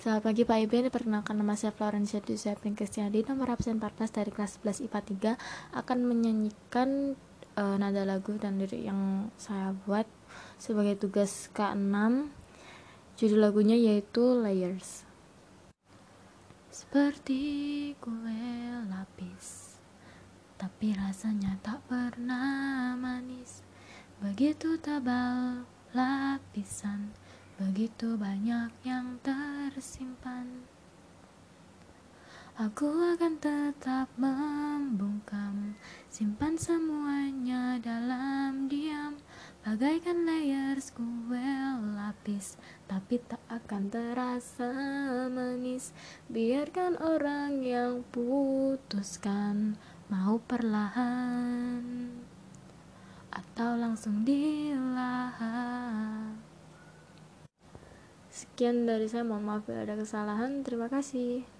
Selamat pagi Pak Ibu, perkenalkan nama saya Florencia Dusepping Kristiadi, nomor absen 14 dari kelas 11 IPA 3 akan menyanyikan uh, nada lagu dan lirik yang saya buat sebagai tugas K6 judul lagunya yaitu Layers. Seperti kue lapis Tapi rasanya tak pernah manis. Begitu tabal lapisan Begitu banyak yang tersimpan Aku akan tetap membungkam. Simpan semuanya dalam diam Bagaikan layers kue lapis Tapi tak akan terasa manis. Biarkan orang yang putuskan Mau perlahan Atau langsung dilahap Sekian dari saya, mohon maaf bila ada kesalahan. Terima kasih.